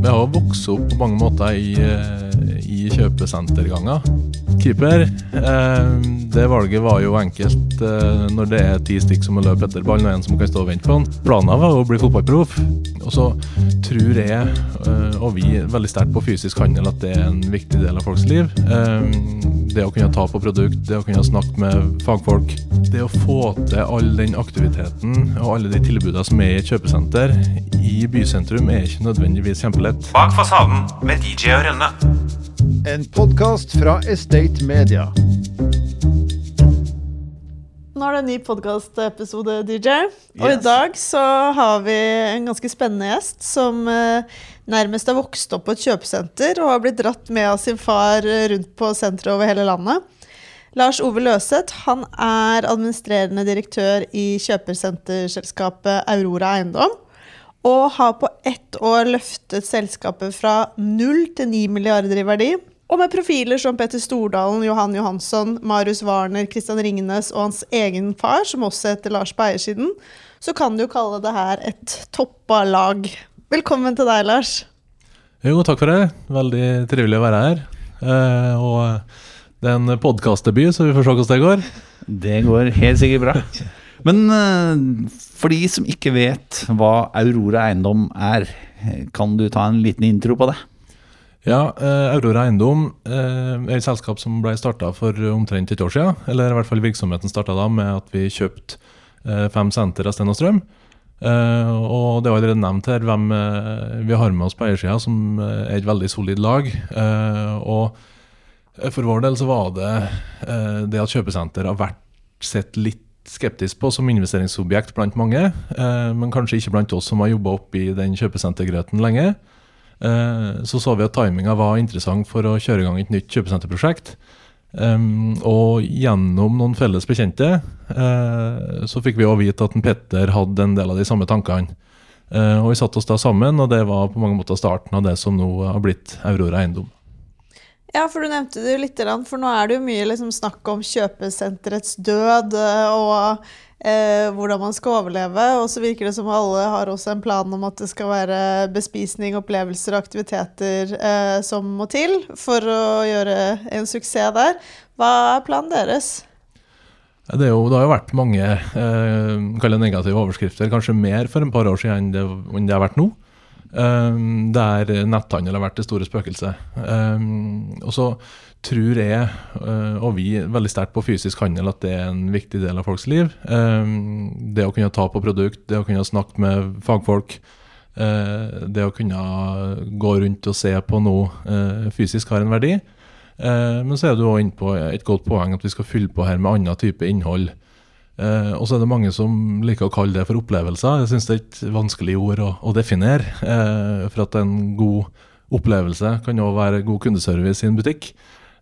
Vi har vokst opp på mange måter i, eh, i kjøpesenterganger. Keeper, eh, det valget var jo enkelt eh, når det er ti stykk som må løpe etter ballen og en som kan stå og vente på den. Planen var å bli fotballproff. Og så tror jeg, og vi, veldig sterkt på fysisk handel at det er en viktig del av folks liv. Det å kunne ta på produkt, det å kunne snakke med fagfolk. Det å få til all den aktiviteten og alle de tilbudene som er i et kjøpesenter i bysentrum, er ikke nødvendigvis kjempelett. Bak fasaden med DJ og Rønne. En podkast fra Estate Media. Nå er det en ny podkastepisode, DJ. Og yes. i dag så har vi en ganske spennende gjest som eh, nærmest har vokst opp på et kjøpesenter og har blitt dratt med av sin far rundt på sentre over hele landet. Lars Ove Løseth han er administrerende direktør i kjøpesenterselskapet Aurora Eiendom. Og har på ett år løftet selskapet fra null til ni milliarder i verdi. Og med profiler som Petter Stordalen, Johan Johansson, Marius Warner, Christian Ringnes og hans egen far, som også heter Lars på eiersiden, så kan du jo kalle det her et toppa lag. Velkommen til deg, Lars. Jo, takk for det. Veldig trivelig å være her. Eh, og det er en podkastdebut, så vi får se hvordan det går. Det går helt sikkert bra. Men uh, for de som ikke vet hva Aurora Eiendom er, kan du ta en liten intro på det? Ja, uh, Aurora Eiendom uh, er et selskap som ble starta for omtrent et år siden. Eller i hvert fall virksomheten starta da med at vi kjøpte fem senter av Sten og Strøm. og det var allerede nevnt her hvem vi har med oss på eiersida, som er et veldig solid lag. og for vår del så var det det at kjøpesenter har vært sett litt skeptisk på som investeringsobjekt blant mange, eh, men kanskje ikke blant oss som har jobba oppi den kjøpesentergrøten lenge. Eh, så så vi at timinga var interessant for å kjøre i gang et nytt kjøpesenterprosjekt. Um, og gjennom noen felles bekjente så fikk vi òg vite at en Petter hadde en del av de samme tankene. Og vi satte oss da sammen, og det var på mange måter starten av det som nå har blitt Aurora Eiendom. Ja, for du nevnte det jo litt, for nå er det jo mye liksom snakk om kjøpesenterets død eh, og eh, hvordan man skal overleve. Og så virker det som alle har også en plan om at det skal være bespisning, opplevelser og aktiviteter eh, som må til for å gjøre en suksess der. Hva er planen deres? Det, jo, det, har jo vært mange eh, negative overskrifter, kanskje mer for en par år siden enn det, enn det har vært nå. Um, der netthandel har vært det store spøkelset. Um, og så tror jeg, uh, og vi, veldig sterkt på fysisk handel, at det er en viktig del av folks liv. Um, det å kunne ta på produkt, det å kunne snakke med fagfolk, uh, det å kunne gå rundt og se på noe uh, fysisk har en verdi. men så er du òg inne på et godt poeng at vi skal fylle på her med annen type innhold. Eh, og så er det mange som liker å kalle det for opplevelser. Jeg syns det er et vanskelig ord å, å definere. Eh, for at en god opplevelse kan òg være god kundeservice i en butikk.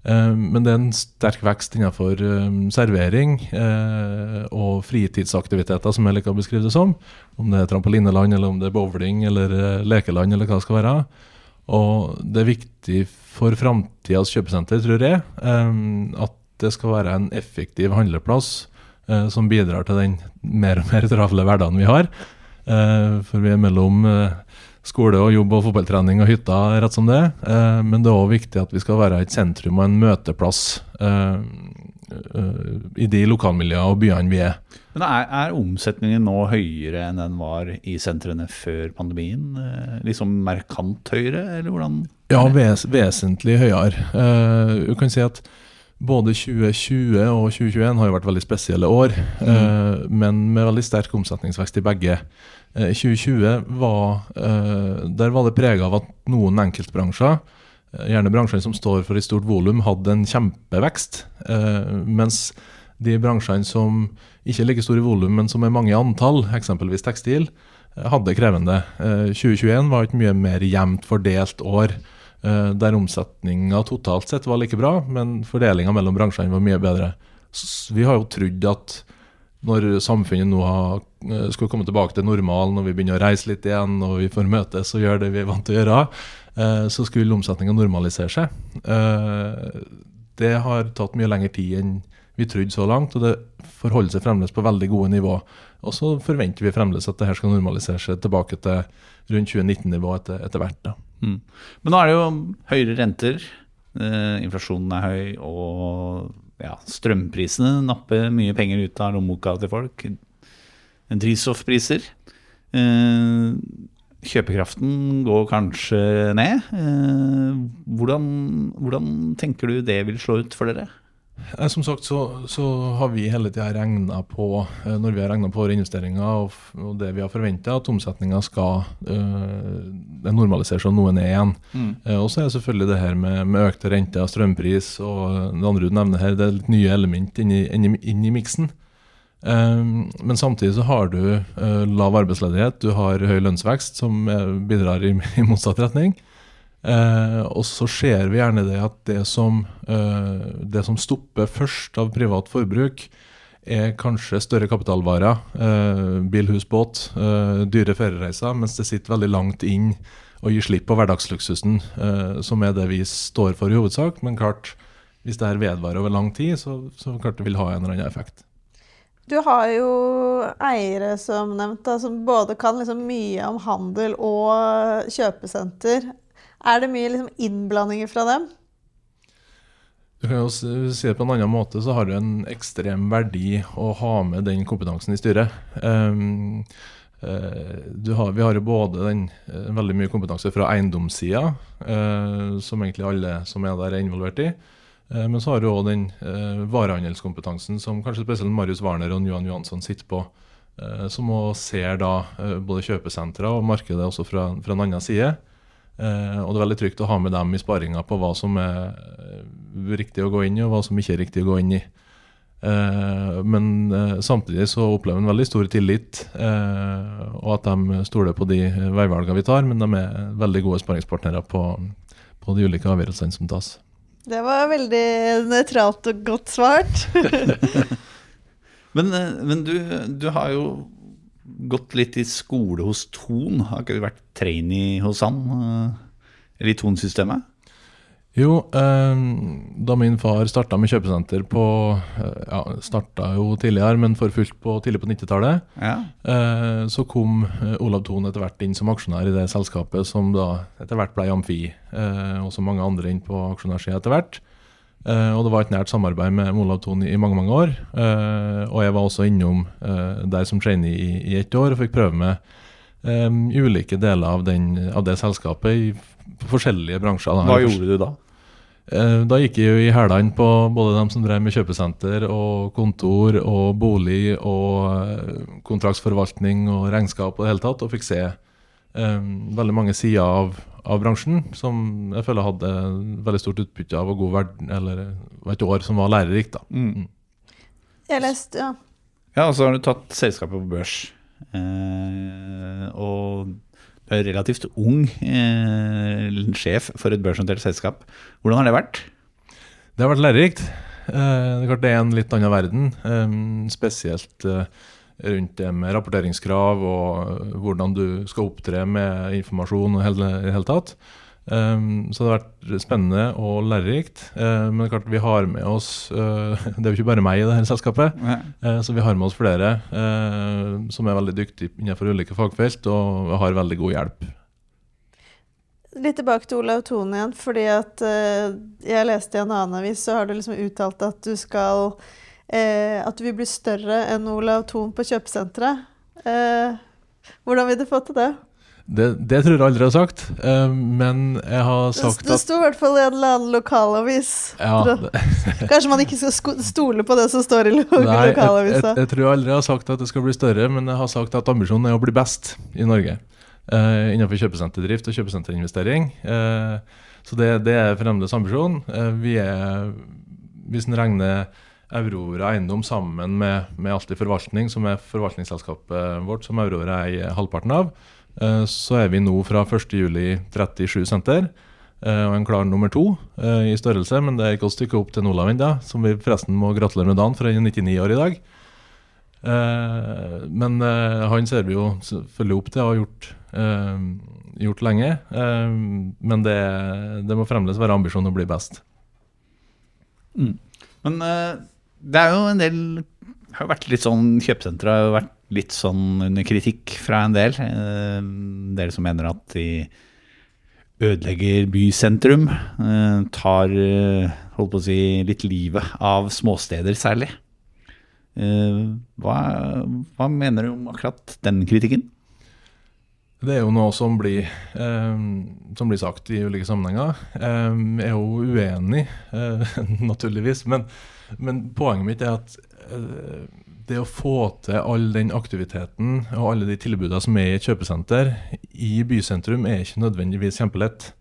Eh, men det er en sterk vekst innenfor eh, servering eh, og fritidsaktiviteter, som jeg liker å beskrive det som. Om det er trampolineland, eller om det er bowling eller eh, lekeland, eller hva det skal være. Og det er viktig for framtidas kjøpesenter, tror jeg, at det skal være en effektiv handleplass som bidrar til den mer og mer travle hverdagen vi har. Eh, for vi er mellom eh, skole og jobb og fotballtrening og hytta, rett som det. Eh, men det er òg viktig at vi skal være et sentrum og en møteplass eh, eh, i de lokalmiljøene og byene vi er. Men er, er, omsetningen nå høyere enn den var i sentrene før pandemien? Liksom merkant høyere, eller hvordan? Ja, ves vesentlig høyere. du kan si at både 2020 og 2021 har jo vært veldig spesielle år, mm. eh, men med veldig sterk omsetningsvekst i begge. Eh, 2020 var, eh, der var det prega av at noen enkeltbransjer, eh, gjerne bransjene som står for et stort volum, hadde en kjempevekst. Eh, mens de bransjene som ikke er like store i volum, men som er mange i antall, eksempelvis tekstil, eh, hadde krevende. 2021 var et mye mer jevnt fordelt år. Eh, der omsetninga totalt sett var like bra, men fordelinga mellom bransjene var mye bedre. Så vi har jo trodd at når samfunnet nå har, eh, skal komme tilbake til normalen, når vi begynner å reise litt igjen og vi får møtes og gjøre det vi er vant til å gjøre, eh, så skulle omsetninga normalisere seg. Det har tatt mye lengre tid enn vi trodde så langt, og det forholder seg fremdeles på veldig gode nivå. Og så forventer vi fremdeles at det her skal normalisere seg tilbake til rundt 2019-nivå etter, etter hvert. da. Mm. Men nå er det jo høyere renter, eh, inflasjonen er høy, og ja, strømprisene napper mye penger ut av lommeboka til folk. Drivstoffpriser. Eh, kjøpekraften går kanskje ned. Eh, hvordan, hvordan tenker du det vil slå ut for dere? Eh, Som sagt så, så har vi hele tida regna på, eh, når vi har regna på våre investeringer og, det vi har forventa, at omsetninga skal øh, normalisere seg noe ned igjen. Mm. og så er det selvfølgelig det her med, med økte renter, strømpris og det andre du nevner her, det er litt nye element inn i, inn i, inn i miksen. Um, men samtidig så har du uh, lav arbeidsledighet, du har høy lønnsvekst, som eh, bidrar i, i motsatt retning. Eh, og så ser vi gjerne det at det som, eh, det som stopper først av privat forbruk, er kanskje større kapitalvarer, eh, bil, hus, båt, eh, dyre feriereiser, mens det sitter veldig langt inn og gir slipp på hverdagsluksusen, eh, som er det vi står for i hovedsak. Men klart, hvis det her vedvarer over lang tid, så, så klart det vil ha en eller annen effekt. Du har jo eiere, som nevnt, da, som både kan liksom mye om handel og kjøpesenter. Er det mye liksom innblandinger fra dem? Du kan jo si det på en annen måte, så har det en ekstrem verdi å ha med den kompetansen i styret. Um, du har, vi har jo både den, eh, veldig mye kompetanse fra eiendomssida, eh, som egentlig alle som er der, er involvert i. Eh, men så har du òg den eh, varehandelskompetansen som kanskje spesielt Marius Warner og Johan Johansson sitter på. eh, som òg ser da både kjøpesentre og markedet også fra, fra en annen side. Eh, og det er veldig trygt å ha med dem i sparinga på hva som er eh, riktig å gå inn i, og hva som ikke er riktig å gå inn i. Eh, men eh, samtidig så opplever en veldig stor tillit, eh, og at de stoler på de veivalgene vi tar, men de er veldig gode sparingspartnere på, på de ulike avgjørelsene som tas. Det var veldig nøytralt og godt svart. Men, men du, du har jo gått litt i skole hos Ton. Har ikke du vært trainee hos han? eh, Eller i Ton-systemet? Jo, eh, da min far starta med kjøpesenter på eh, Ja, starta jo tidligere, men for fullt på, tidlig på 90-tallet. Ja. Eh, så kom eh, Olav Thon etter hvert inn som aksjonær i det selskapet som da etter hvert ble Amfi, eh, og så mange andre inn på aksjonærsida etter hvert. Eh, og det var et nært samarbeid med Olav Thon i mange mange år. Eh, og jeg var også innom eh, der som trainee i, i ett år og fikk prøve med um, ulike deler av, den, av det selskapet i forskjellige bransjer. Da. Hva gjorde du da? Da gikk jeg jo i hælene på både dem som drev med kjøpesenter og kontor og bolig og kontraktsforvaltning og regnskap og det hele tatt, og fikk se um, veldig mange sider av, av bransjen som jeg føler hadde veldig stort utbytte av og god verden, eller et år som var lærerikt. da. Jeg leste, ja. Ja, og så har du tatt selskapet på børs. Eh, og du er relativt ung eh, sjef for et børsnotert selskap. Hvordan har det vært? Det har vært lærerikt. Eh, Det er klart det er en litt annen verden, eh, spesielt eh, rundt det med rapporteringskrav og eh, hvordan du skal opptre med informasjon i det hele tatt. Eh, Så det har vært spennende og lærerikt. Eh, Men det er klart vi har med oss eh, Det er jo ikke bare meg i dette selskapet. Eh, Så vi har med oss flere eh, som er veldig dyktige innenfor ulike fagfelt og har veldig god hjelp. Litt tilbake til Olav Thon igjen, fordi at jeg leste i en annen avis, så har du liksom uttalt at du skal eh, At du vil bli større enn Olav Thon på kjøpesenteret. Eh, hvordan vil du få til det? Det, det tror jeg aldri jeg har sagt, eh, men jeg har sagt sagt det at sto i hvert fall i en eller annen lokalavis. ja, Kanskje man ikke skal stole på det som står i lokalavisa. Nei, jeg, jeg, jeg tror aldri jeg har sagt at det skal bli større, men jeg har sagt at ambisjonen er å bli best i Norge. Uh, innenfor kjøpesenterdrift og kjøpesenterinvestering. Uh, så det, det er fremdeles ambisjonen. Uh, vi er, hvis en regner Aurora Eiendom sammen med, med Alltid Forvaltning, som er forvaltningsselskapet vårt, som Aurora eier halvparten av, eh, så er vi nå fra 1.7 37 senter. eh, og en klar nummer to eh, i størrelse, men det er ikke et stykke opp til Olav ennå, som vi forresten må gratulere med dagen, for han er 99 år i dag. Men han ser vi jo selvfølgelig opp til og har gjort, gjort lenge. Men det, det må fremdeles være ambisjonen å bli best. Men eh, det er jo en del har jo vært litt sånn Kjøpesentre har jo vært litt sånn under kritikk fra en del. Eh, dere som mener at de ødelegger bysentrum. eh, tar eh, holdt på å si, litt livet av småsteder særlig. Eh, hva, hva mener du om akkurat den kritikken? Det er jo noe som blir, som blir sagt i ulike sammenhenger. Jeg er jo uenig, naturligvis. Men, men poenget mitt er at eh, det å få til all den aktiviteten og alle de tilbudene som er i et kjøpesenter i bysentrum, er ikke nødvendigvis kjempelett.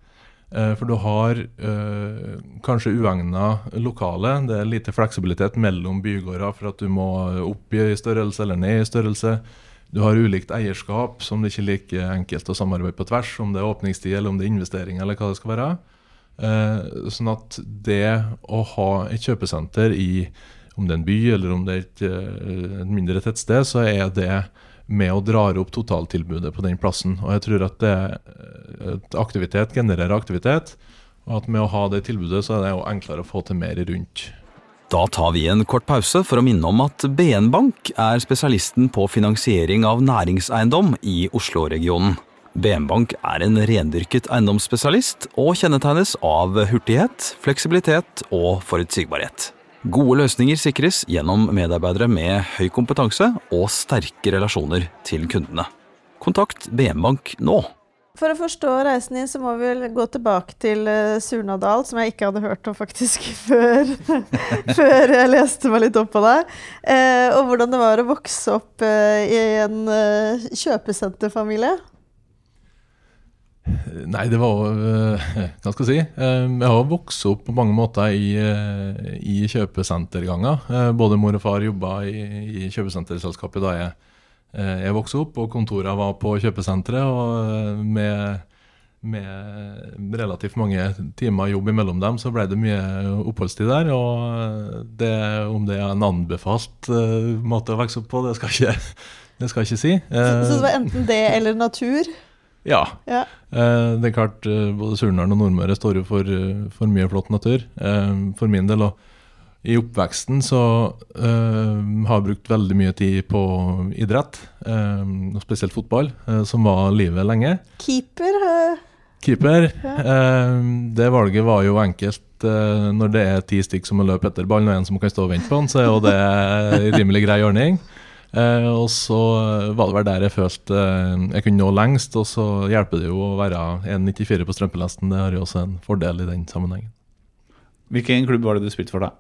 Eh, For du har øh, kanskje uegna lokale. Det er lite fleksibilitet mellom bygårder for at du må opp i størrelse eller ned i størrelse. Du har ulikt eierskap, som det ikke er like enkelt å samarbeide på tvers, om det er åpningstid eller om det er investering eller hva det skal være. Eh, sånn at det å ha et kjøpesenter i om det er en by eller om det er et, eh, et mindre tettsted, så er det med å dra opp totaltilbudet på den plassen. Og jeg tror at det, at aktivitet genererer aktivitet, og at med å ha det tilbudet, så er det jo enklere å få til mer rundt. Da tar vi en kort pause for å minne om at BN Bank er spesialisten på finansiering av næringseiendom i Oslo-regionen. BN Bank er en rendyrket eiendomsspesialist og kjennetegnes av hurtighet, fleksibilitet og forutsigbarhet. Gode løsninger sikres gjennom medarbeidere med høy kompetanse og sterke relasjoner til kundene. Kontakt BM Bank nå. For å forstå reisen din, så må vi vel gå tilbake til uh, Surnadal, som jeg ikke hadde hørt om faktisk før, før jeg leste meg litt opp på deg. Eh, og hvordan det var å vokse opp eh, i en eh, kjøpesenterfamilie. Nei, det var øh, Hva skal jeg si? Eh, Jeg har vokst opp på mange måter i, øh, i kjøpesenterganger. Eh, Både mor og far jobba i, i kjøpesenterselskapet da jeg, eh, jeg vokste opp, og kontorene var på kjøpesenteret. Og med, med relativt mange timer jobb imellom dem, så ble det mye oppholdstid der. Og det, om det er en anbefalt måte å vokse opp på, det skal jeg ikke, det skal jeg ikke si. Så, så det Eh, var enten det eller natur. Ja. Ja. Eh, det er klart, eh, Både Surnadal og Nordmøre står jo for, eh, for mye flott natur. Eh, for min del. Og I oppveksten så eh, har jeg brukt veldig mye tid på idrett, eh, og spesielt fotball, som var livet lenge. Keeper. Keeper. Eh, det valget var jo enkelt når det er ti stykk som må løpe etter ballen, og en som kan stå og vente på den, så er jo det rimelig grei ordning. Eh, og så var det vel der jeg følte eh, jeg kunne nå lengst, og så hjelper det jo å være 1,94 på strømpelesten. Det har jo også en fordel i den sammenhengen. Hvilken klubb var det du spilte for da?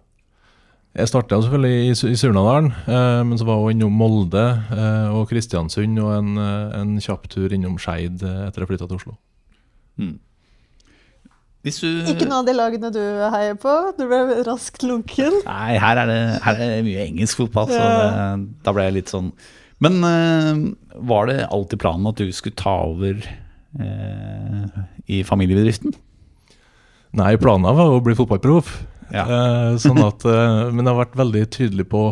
Jeg starta selvfølgelig i, i Surnadalen, eh, men så var jeg innom Molde eh, og Kristiansund og en, eh, en kjapp tur innom Skeid etter etter jeg flytta til Oslo. Hvis du Ikke noen av de lagene du heier på? Du ble raskt lunken. Nei, her er det, her er det mye engelsk fotball, så Ja. det, da ble jeg litt sånn Men uh, var det alltid planen at du skulle ta over uh, i familiebedriften? Nei, planen var å bli fotballproff. Ja. Uh, sånn at, men jeg har vært veldig tydelig på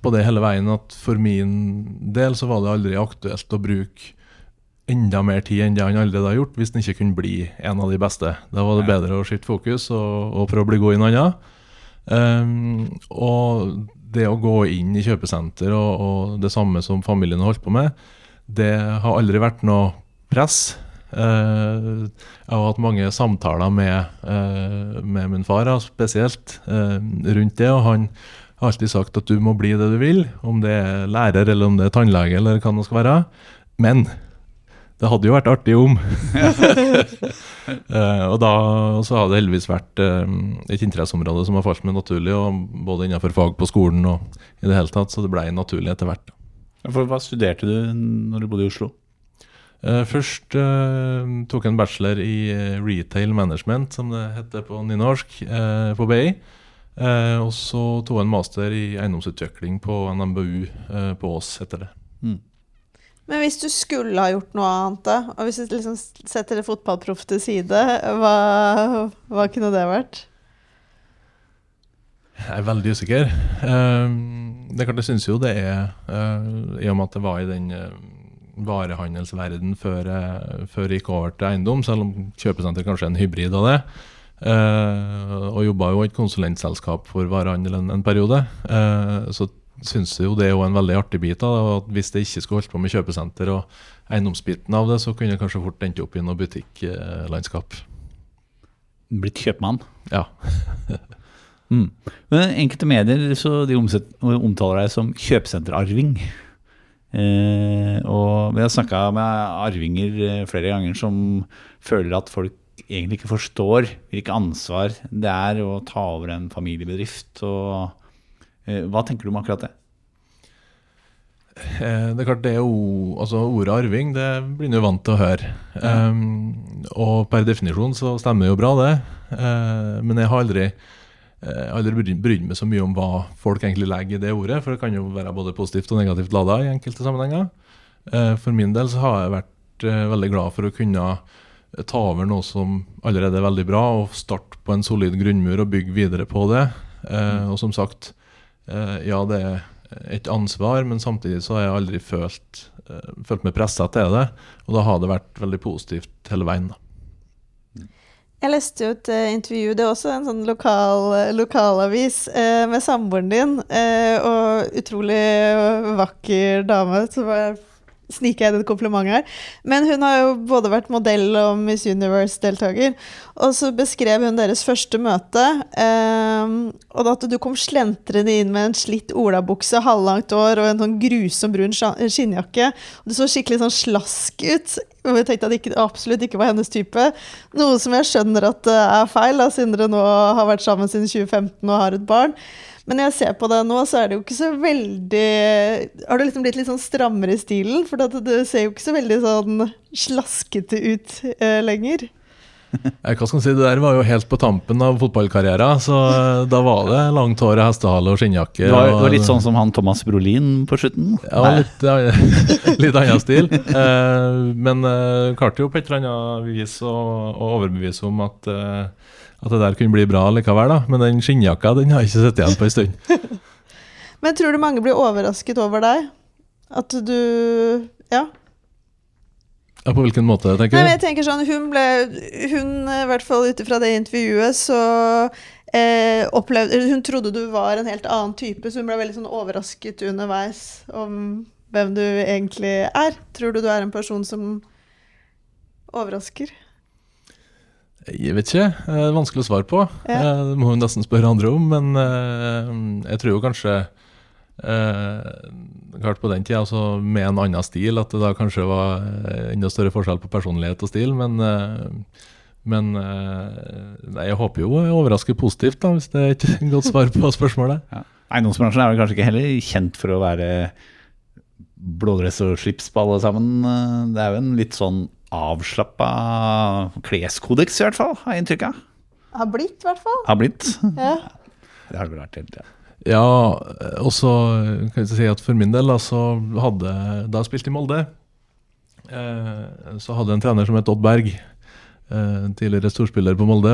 På det hele veien at for min del så var det aldri aktuelt å bruke enda mer tid enn det han allerede har gjort, hvis han ikke kunne bli en av de beste. Da var det bedre å skifte fokus og, og prøve å bli god i noe annet. Um, og det å gå inn i kjøpesenter og, og det samme som familien har holdt på med, det har aldri vært noe press. Uh, jeg har hatt mange samtaler med, uh, med min far, spesielt, uh, rundt det. Og han har alltid sagt at du må bli det du vil, om det er lærer eller om det er tannlege eller hva det skal være. Men det hadde jo vært artig om. Eh, og da så har det heldigvis vært eh, et interesseområde som har falt meg naturlig, og både innenfor fag på skolen og i det hele tatt, så det ble naturlig etter hvert. For hva studerte du når du bodde i Oslo? Eh, først eh, tok jeg en bachelor i eh, retail management, som det heter på nynorsk, eh, på BI. Og så tok jeg en master i eiendomsutvikling på NMBU på Ås etter det. Men hvis du skulle ha gjort noe annet, og hvis du liksom setter fotballproff til side, hva, hva kunne det vært? Jeg er veldig usikker. Eh, det er klart, jeg syns jo det er eh, I og med at det var i den eh, varehandelsverden før jeg, før jeg gikk over til eiendom, selv om kjøpesenter kanskje er en hybrid av det. Uh, og jobba jo i et konsulentselskap for varehandel en, en periode. Uh, så syns jo det er jo en veldig artig bit og at Hvis det ikke skulle holdt på med kjøpesenter og eiendomsbiten av det, så kunne det kanskje fort endt opp i noe butikklandskap. Blitt kjøpmann. Ja. Mm. Men enkelte medier så de omtaler deg som kjøpesenterarving. Eh, og vi har snakka med arvinger eh, flere ganger som føler at folk egentlig ikke forstår hvilket ansvar det er å ta over en familiebedrift. Og, hva tenker du om akkurat det? Eh, Det er klart det er jo, altså Ordet arving det blir en jo vant til å høre. Um, og per definisjon så stemmer det jo bra, det. Uh, men jeg har aldri, uh, aldri brydd- meg så mye om hva folk egentlig legger i det ordet. For det kan jo være både positivt og negativt lada i enkelte sammenhenger. Uh, for min del så har jeg vært uh, veldig glad for å kunne ta over noe som allerede er veldig bra, og starte på en solid grunnmur og bygge videre på det. Mm. og som sagt, eh, ja det er et ansvar, men samtidig så har jeg aldri følt, eh, følt meg pressa til det. Og da har det vært veldig positivt hele veien. da. Jeg leste jo et eh, intervju, det er også en sånn lokal, eh, lokalavis, eh, med samboeren din. Eh, og utrolig vakker dame. Så bare sniker jeg et kompliment her. Men hun har jo både vært modell og Miss Universe-deltaker. Og så beskrev hun deres første møte. Eh, og at du kom slentrende inn med en slitt olabukse, halvlangt år og en sånn grusom brun skinnjakke. Og du så skikkelig sånn slask ut. Og jeg tenkte at det ikke, absolutt ikke var hennes type. Noe som jeg skjønner at er feil, da, siden dere nå har vært sammen siden 2015 og har et barn. Men jeg ser på deg nå, så er det jo ikke så veldig Har du liksom blitt litt sånn strammere i stilen? For du ser jo ikke så veldig sånn slaskete ut eh, lenger. Eh, Hva skal man si, Det der var jo helt på tampen av fotballkarrieren, så eh, da var det langt hår, hestehale og skinnjakke. Det var, det var litt sånn som han Thomas Brolin på slutten. Ja, litt, ja, litt annen stil. Eh, men eh, klarte jo på et eller annet vis å, å overbevise om at, eh, at det der kunne bli bra likevel. da. Men den skinnjakka den har jeg ikke sett igjen på en stund. Men tror du mange blir overrasket over deg? At du Ja. Ja, på hvilken måte, tenker du? Nei, men jeg tenker sånn, hun ble Hun, i hvert fall ut ifra det intervjuet, så eh, opplevde Hun trodde du var en helt annen type, så hun ble veldig sånn overrasket underveis om hvem du egentlig er. Tror du du er en person som overrasker? Jeg vet ikke. Det er vanskelig å svare på. Ja. Eh, Det må hun nesten spørre andre om. Men eh, jeg tror jo kanskje Klart på den tida, altså med en annen stil, at det da kanskje var eh, enda større forskjell på personlighet og stil. Men, eh, men eh, nei, jeg håper jo jeg overrasker positivt, da, hvis det er et godt svar på spørsmålet. Ja. Eiendomsbransjen er vel kanskje ikke heller kjent for å være blådress og slips på alle sammen. Det er jo en litt sånn avslappa kleskodeks, i hvert fall, har jeg inntrykk av. Har blitt, i hvert fall. Har blitt. Ja. Det har det vel vært hele tida. Ja, og så kan jeg si at for min del da, så hadde Da jeg spilte i Molde, eh, så hadde jeg en trener som het Odd Berg. Eh, tidligere storspiller på Molde.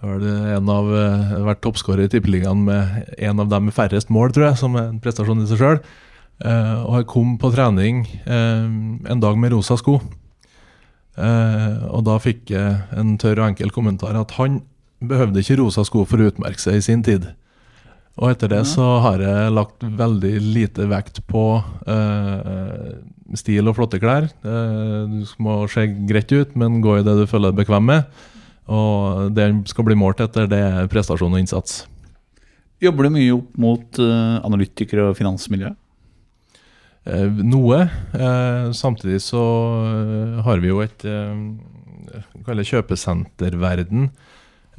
Og det en av eh, vært toppskårer i Tippeligaen med en av dem med færrest mål, tror jeg, som er en prestasjon i seg sjøl. Eh, og jeg kom på trening eh, en dag med rosa sko. Eh, og da fikk jeg en tørr og enkel kommentar at han behøvde ikke rosa sko for å utmerke seg i sin tid. Og etter det så har jeg lagt veldig lite vekt på eh, stil og flotte klær. Eh, du må se greit ut, men gå i det du føler deg bekvem med. Og det skal bli målt etter, det er prestasjon og innsats. Jobber du mye opp mot eh, analytikere og finansmiljø? Eh, noe. Eh, samtidig så eh, har vi jo et eh, kjøpesenterverden.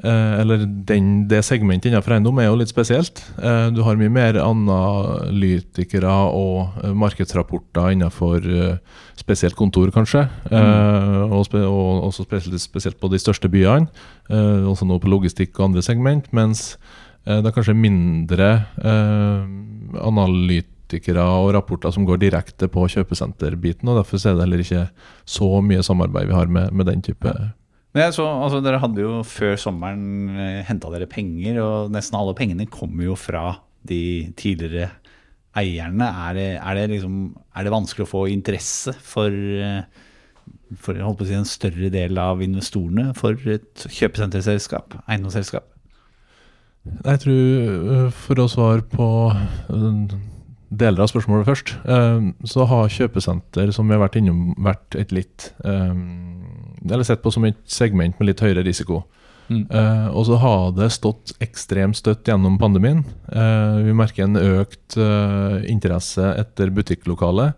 Eh, eller den, det segmentet innenfor eiendom er jo litt spesielt. Eh, du har mye mer analytikere og eh, markedsrapporter innenfor spesielt kontor, kanskje. Eh, og, spe, og også spesielt, spesielt på de største byene. Også nå på logistikk og andre segment. Mens det er kanskje mindre analytikere og rapporter som går direkte på kjøpesenterbiten. og Derfor er det heller ikke så mye samarbeid vi har med, med den type Men så, altså, dere hadde jo før sommeren eh, henta dere penger, og nesten alle pengene kommer jo fra de tidligere eierne. Er det, er det, liksom, er det vanskelig å få interesse for, eh, for holdt på å si, en større del av investorene for et kjøpesenterselskap, eiendomsselskap? Jeg tror, øh, for å svare på øh, deler av spørsmålet først. Eh, så har kjøpesenter, som vi har vært innom, vært et litt eh, Eller sett på som et segment med litt høyere risiko. Mm. Eh, og så har det stått ekstremt støtt gjennom pandemien. Vi merker en økt eh, interesse etter butikklokale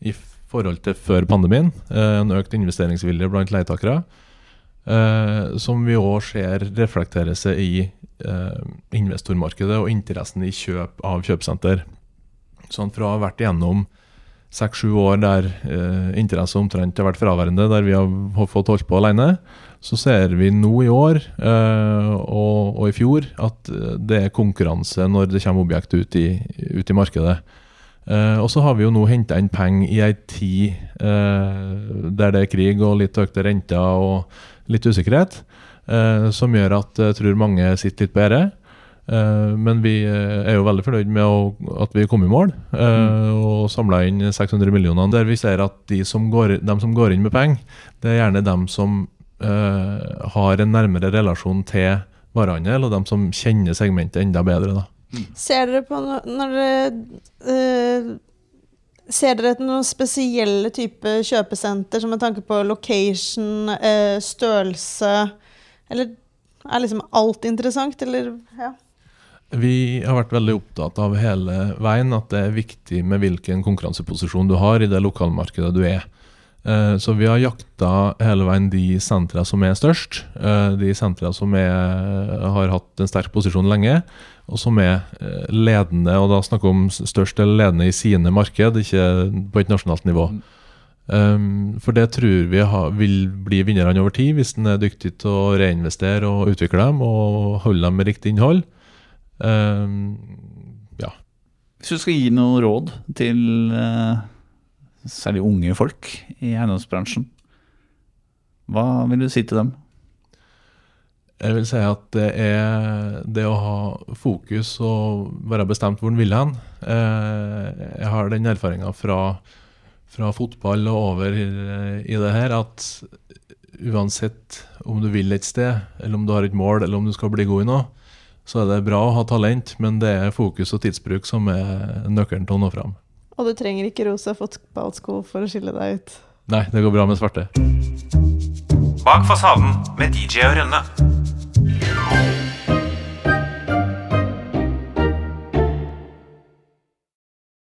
i forhold til før pandemien. En økt investeringsvilje blant leietakere. eh, som vi òg ser reflektere seg i eh, investormarkedet og interessen i kjøp av kjøpesenter. Sånn fra å ha vært igjennom seks-sju år der eh, interesse omtrent har vært fraværende, der vi har, fått holdt på alene, så ser vi nå i år eh, og, og i fjor at eh, det er konkurranse når det kommer objekt ut i, ut i markedet. Eh, og så har vi jo nå henta inn penger i ei tid eh, der det er krig og litt økte renter og litt usikkerhet, eh, som gjør at jeg tror mange sitter litt på gjerdet. Eh, men vi eh, er jo veldig fornøyd med at vi kom i mål eh, og samla inn 600 millioner. Der vi ser at de som går, de som går inn med penger, det er gjerne dem som eh, har en nærmere relasjon til varehandel, og dem som kjenner segmentet enda bedre. da. Ser dere på no når dere eh, Ser dere etter noen spesielle type kjøpesenter, som med tanke på location, eh, størrelse Eller er liksom alt interessant, eller ja. Vi har vært veldig opptatt av hele veien at det er viktig med hvilken konkurranseposisjon du har i det lokalmarkedet du er. Eh, Så vi har jakta hele veien de sentra som er størst, eh, de sentra som er, har hatt en sterk posisjon lenge, og som er eh, ledende, og da snakker vi om størst eller ledende i sine marked, ikke på et nasjonalt nivå. Um, for det tror vi vil bli vinnerne over tid, hvis en er dyktig til å reinvestere og utvikle dem, og holde dem med riktig innhold. Um, ja. Hvis du skal gi noe råd til eh, særlig unge folk i eiendomsbransjen, hva vil du si til dem? Jeg vil si at det er det å ha fokus og være bestemt hvor en vil hen. Eh, jeg har den erfaringa fra, fra fotball og over i, i det her at uansett om du vil et sted, eller om du har et mål, eller om du skal bli god i noe, så er det bra å ha talent, men det er fokus og tidsbruk som er nøkkelen til å nå fram. Og du trenger ikke rosa fotballsko for å skille deg ut. Nei, det går bra med svarte. Bak fasaden med DJ og Rønne.